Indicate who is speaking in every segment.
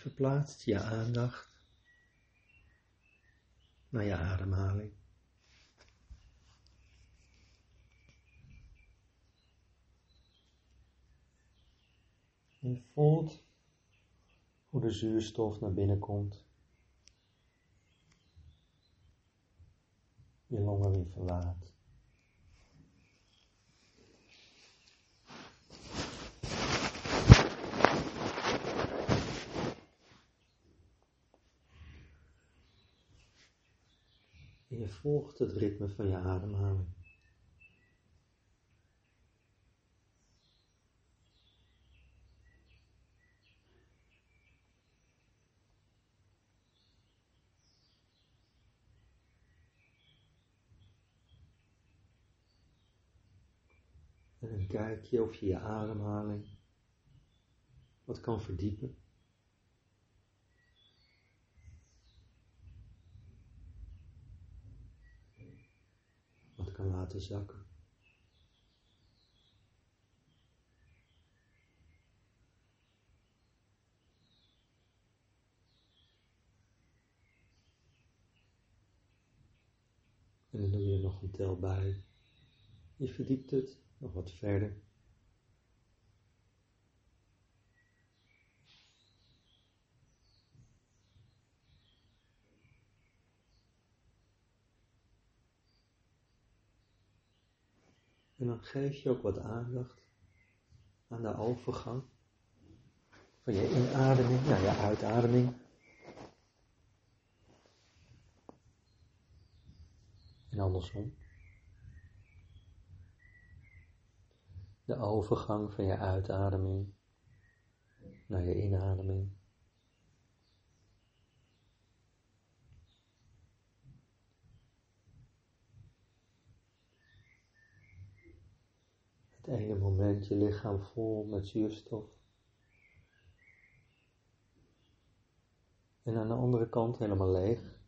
Speaker 1: Verplaatst je aandacht naar je ademhaling. Je voelt hoe de zuurstof naar binnen komt. Je longen weer verlaat. Je volgt het ritme van je ademhaling. En dan kijk je of je je ademhaling wat kan verdiepen. Wat kan laten zakken. En dan doe je er nog een tel bij. Je verdiept het nog wat verder. En dan geef je ook wat aandacht aan de overgang van je inademing naar je uitademing. En andersom. De overgang van je uitademing naar je inademing. Het ene moment je lichaam vol met zuurstof. En aan de andere kant helemaal leeg.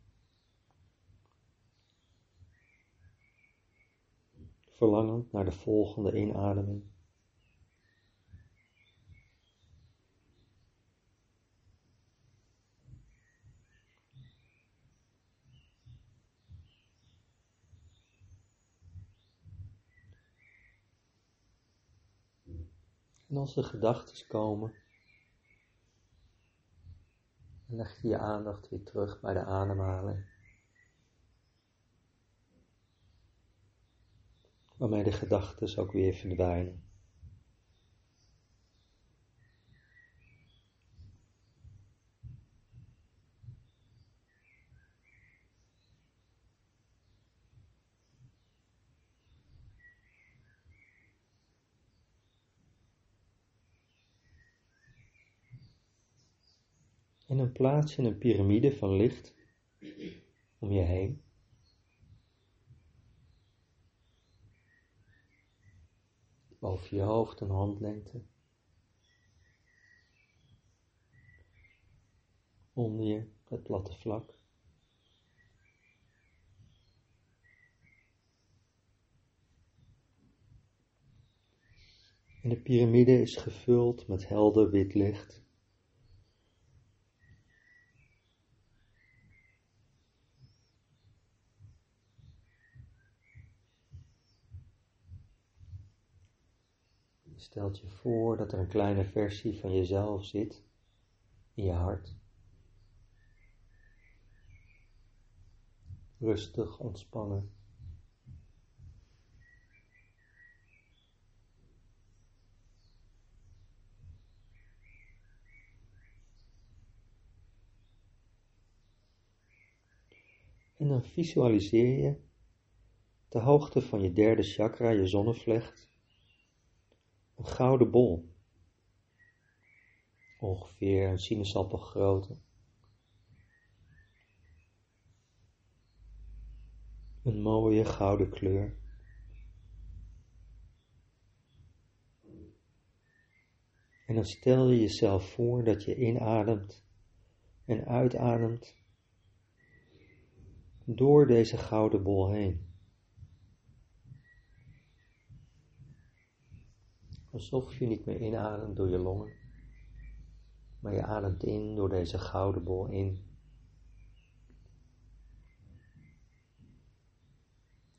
Speaker 1: Verlangend naar de volgende inademing. En als er gedachten komen, leg je je aandacht weer terug bij de ademhaling. Waarmee de gedachten ook weer verdwijnen. En dan plaats je een piramide van licht om je heen. Boven je hoofd een handlengte. Onder je het platte vlak. En de piramide is gevuld met helder wit licht. Stelt je voor dat er een kleine versie van jezelf zit in je hart. Rustig ontspannen. En dan visualiseer je de hoogte van je derde chakra, je zonnevlecht, een gouden bol. Ongeveer een sinaasappelgrootte. Een mooie gouden kleur. En dan stel je jezelf voor dat je inademt en uitademt door deze gouden bol heen. Alsof je niet meer inademt door je longen, Maar je ademt in door deze gouden bol in.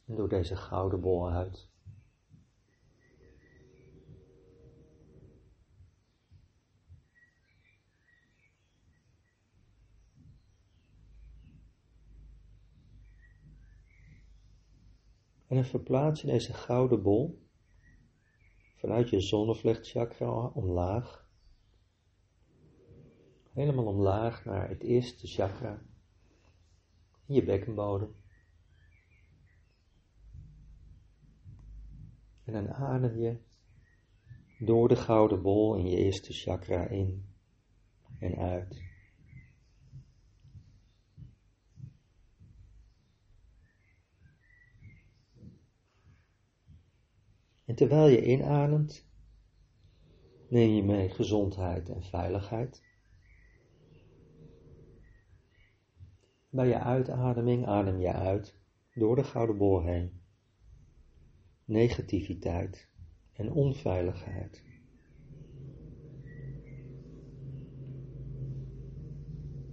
Speaker 1: En door deze gouden bol uit. En dan verplaats je deze gouden bol vanuit je zonnevlechtchakra omlaag. Helemaal omlaag naar het eerste chakra in je bekkenbodem. En dan adem je door de gouden bol in je eerste chakra in en uit. En terwijl je inademt, neem je mee gezondheid en veiligheid. Bij je uitademing adem je uit door de gouden bol heen. Negativiteit en onveiligheid.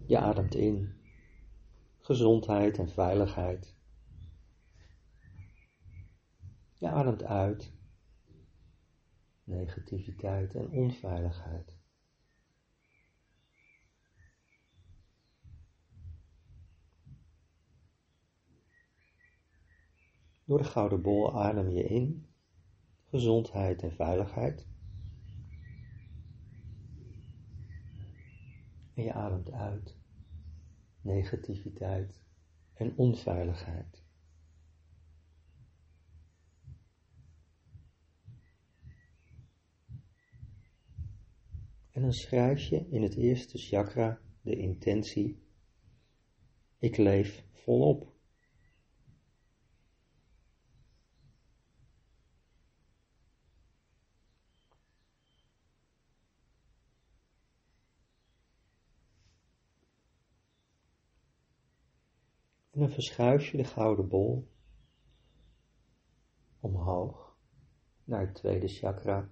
Speaker 1: Je ademt in gezondheid en veiligheid. Je ademt uit negativiteit en onveiligheid. Door de gouden bol adem je in gezondheid en veiligheid. En je ademt uit negativiteit en onveiligheid. En schrijf je in het eerste chakra de intentie: Ik leef volop. En dan verschuif je de gouden bol omhoog naar het tweede chakra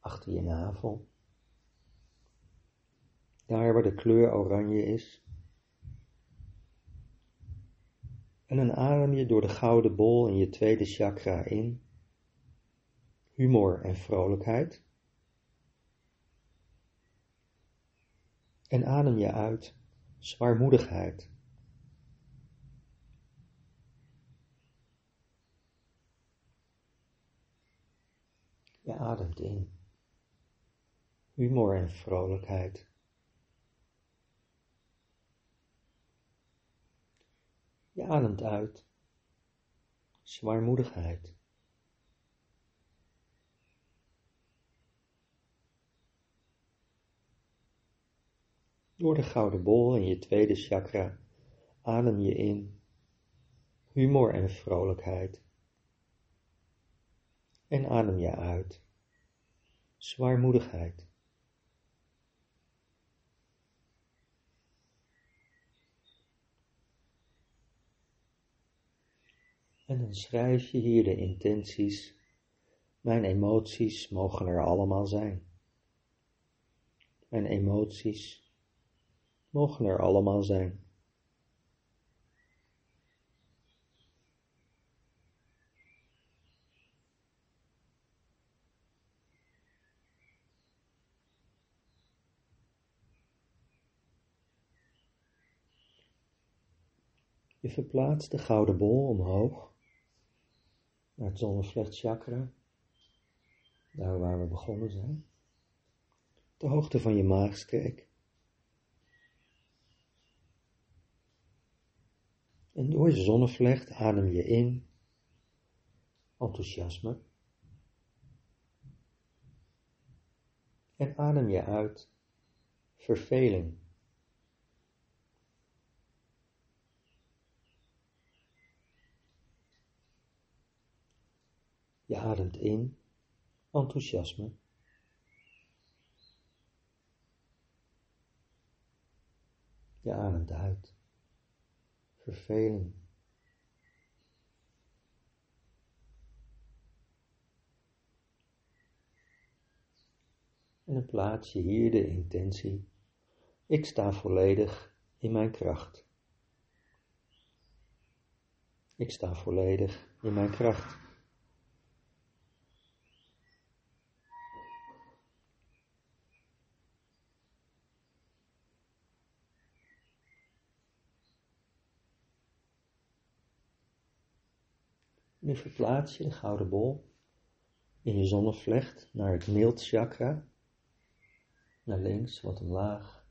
Speaker 1: achter je navel daar waar de kleur oranje is. En dan adem je door de gouden bol in je tweede chakra in, humor en vrolijkheid. En adem je uit zwaarmoedigheid. Je ademt in humor en vrolijkheid. Je ademt uit. Zwaarmoedigheid. Door de gouden bol in je tweede chakra adem je in humor en vrolijkheid. En adem je uit zwaarmoedigheid. En dan schrijf je hier de intenties. Mijn emoties mogen er allemaal zijn. Mijn emoties mogen er allemaal zijn. Je verplaatst de gouden bol omhoog naar het zonnevlechtchakra, daar waar we begonnen zijn, de hoogte van je maagstreek. En door je zonnevlecht adem je in. Enthousiasme. En adem je uit. Verveling. Je ademt in enthousiasme. Je ademt uit verveling. En dan plaats je hier de intentie. Ik sta volledig in mijn kracht. Ik sta volledig in mijn kracht. Nu verplaats je de gouden bol in je zonnevlecht naar het mild chakra, naar links wat omlaag,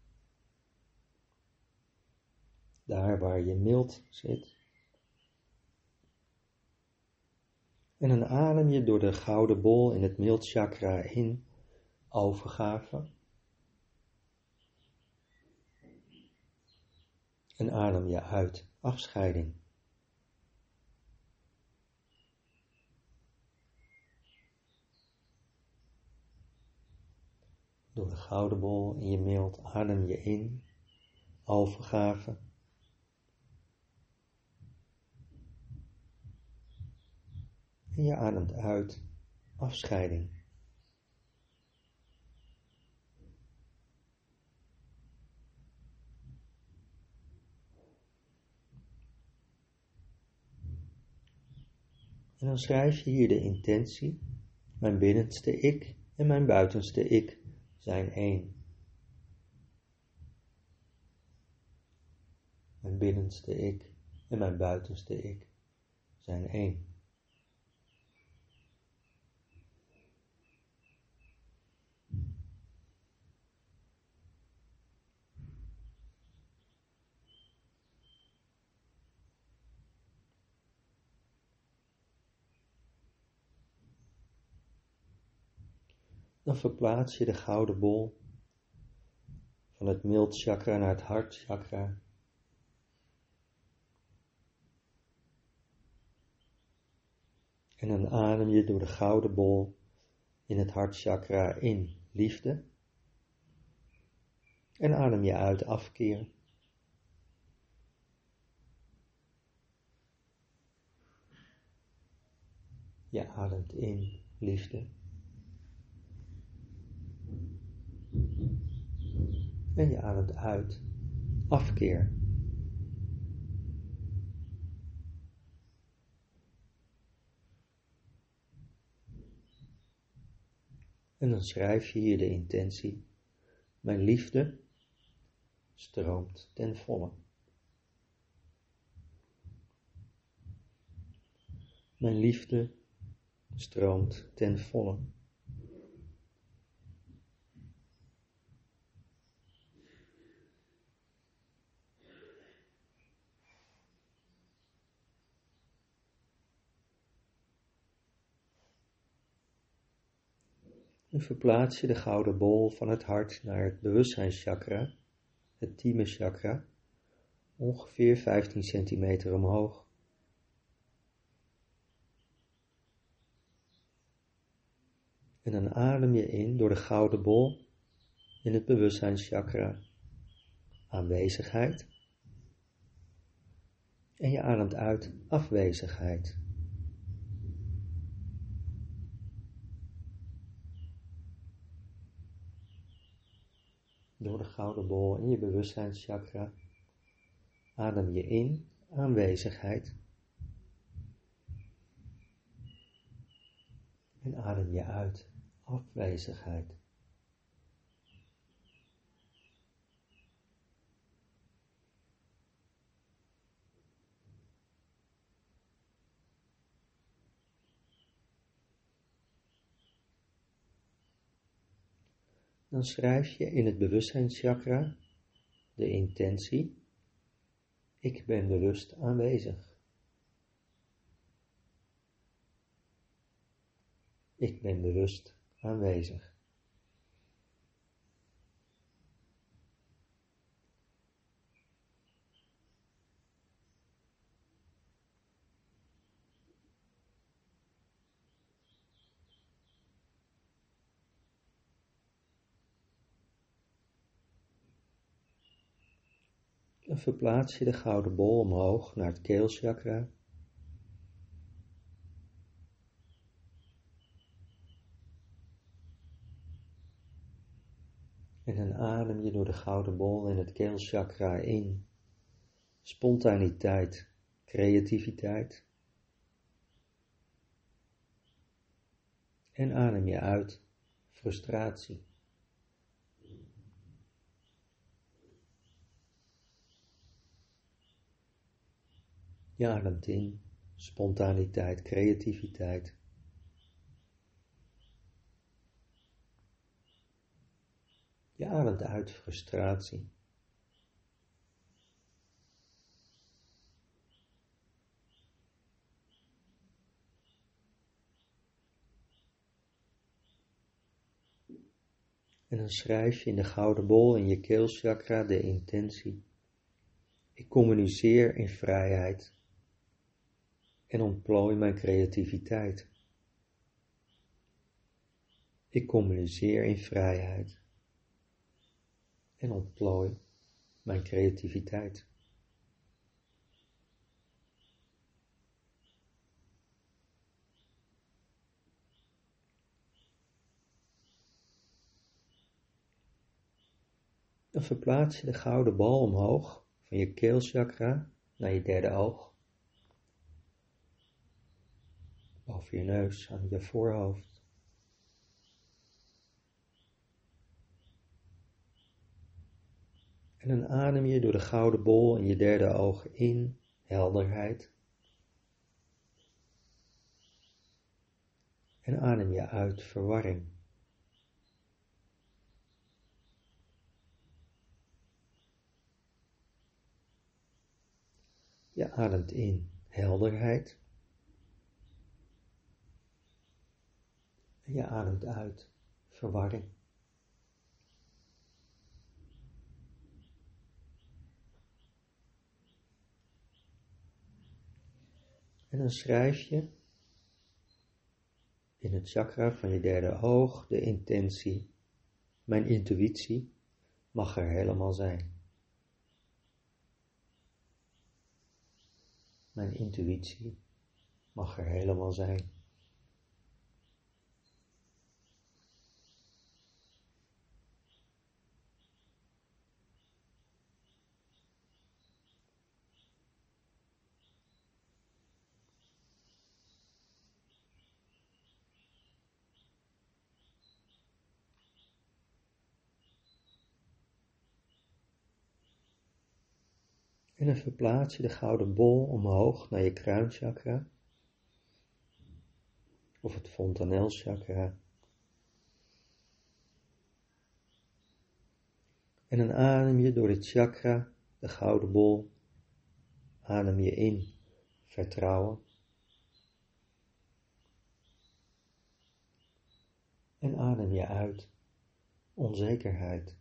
Speaker 1: daar waar je mild zit. En dan adem je door de gouden bol in het mild chakra in, overgave. En adem je uit, afscheiding. Door de gouden bol in je mild adem je in, overgave. En je ademt uit, afscheiding. En dan schrijf je hier de intentie, mijn binnenste ik en mijn buitenste ik zijn één. Mijn binnenste ik en mijn buitenste ik zijn één. Dan verplaats je de gouden bol van het mild chakra naar het hart chakra. En dan adem je door de gouden bol in het hart chakra in liefde. En adem je uit afkeer. Je ademt in liefde. En je ademt uit. Afkeer. En dan schrijf je hier de intentie. Mijn liefde stroomt ten volle. Mijn liefde stroomt ten volle. En verplaats je de gouden bol van het hart naar het bewustzijnschakra, het tieme chakra, ongeveer 15 centimeter omhoog. En dan adem je in door de gouden bol in het bewustzijnschakra, aanwezigheid. En je ademt uit afwezigheid. Door de gouden bol in je bewustzijnschakra. Adem je in aanwezigheid. En adem je uit afwezigheid. Dan schrijf je in het bewustzijnschakra de intentie, ik ben bewust aanwezig. Ik ben bewust aanwezig. Dan verplaats je de gouden bol omhoog naar het keelchakra. En dan adem je door de gouden bol en het keelchakra in. Spontaniteit, creativiteit. En adem je uit, frustratie. Ademt in, spontaniteit, creativiteit. Ademt uit frustratie. En dan schrijf je in de gouden bol in je keelchakra de intentie. Ik communiceer in vrijheid en ontplooi mijn creativiteit. Ik communiceer in vrijheid en ontplooi mijn creativiteit. Dan verplaats je de gouden bal omhoog van je keelchakra naar je derde oog. Boven je neus, aan je voorhoofd. En dan adem je door de gouden bol in je derde oog in helderheid. En adem je uit verwarring. Je ademt in helderheid. En je ademt uit verwarring. En dan schrijf je in het chakra van je derde oog de intentie. Mijn intuïtie mag er helemaal zijn. Mijn intuïtie mag er helemaal zijn. En dan verplaats je de gouden bol omhoog naar je kruinchakra. Of het fontanelchakra. En dan adem je door dit chakra, de gouden bol, adem je in vertrouwen. En adem je uit onzekerheid.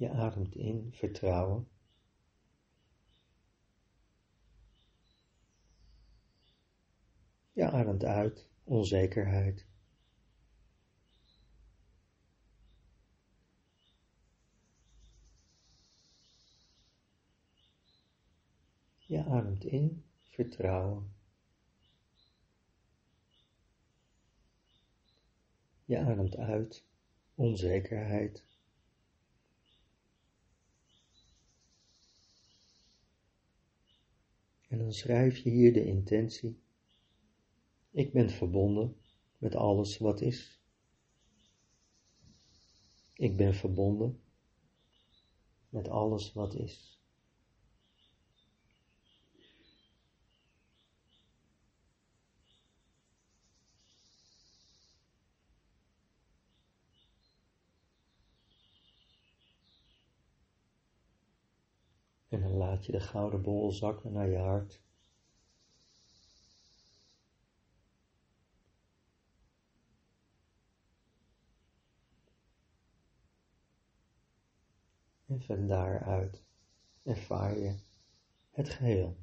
Speaker 1: Je ademt in vertrouwen. Je ademt uit onzekerheid. Je ademt in vertrouwen. Je ademt uit onzekerheid. En dan schrijf je hier de intentie. Ik ben verbonden met alles wat is. Ik ben verbonden met alles wat is. En dan laat je de gouden bol zakken naar je hart. En van daaruit ervaar je het geheel.